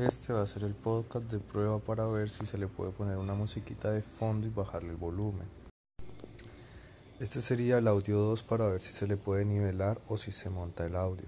Este va a ser el podcast de prueba para ver si se le puede poner una musiquita de fondo y bajarle el volumen. Este sería el audio 2 para ver si se le puede nivelar o si se monta el audio.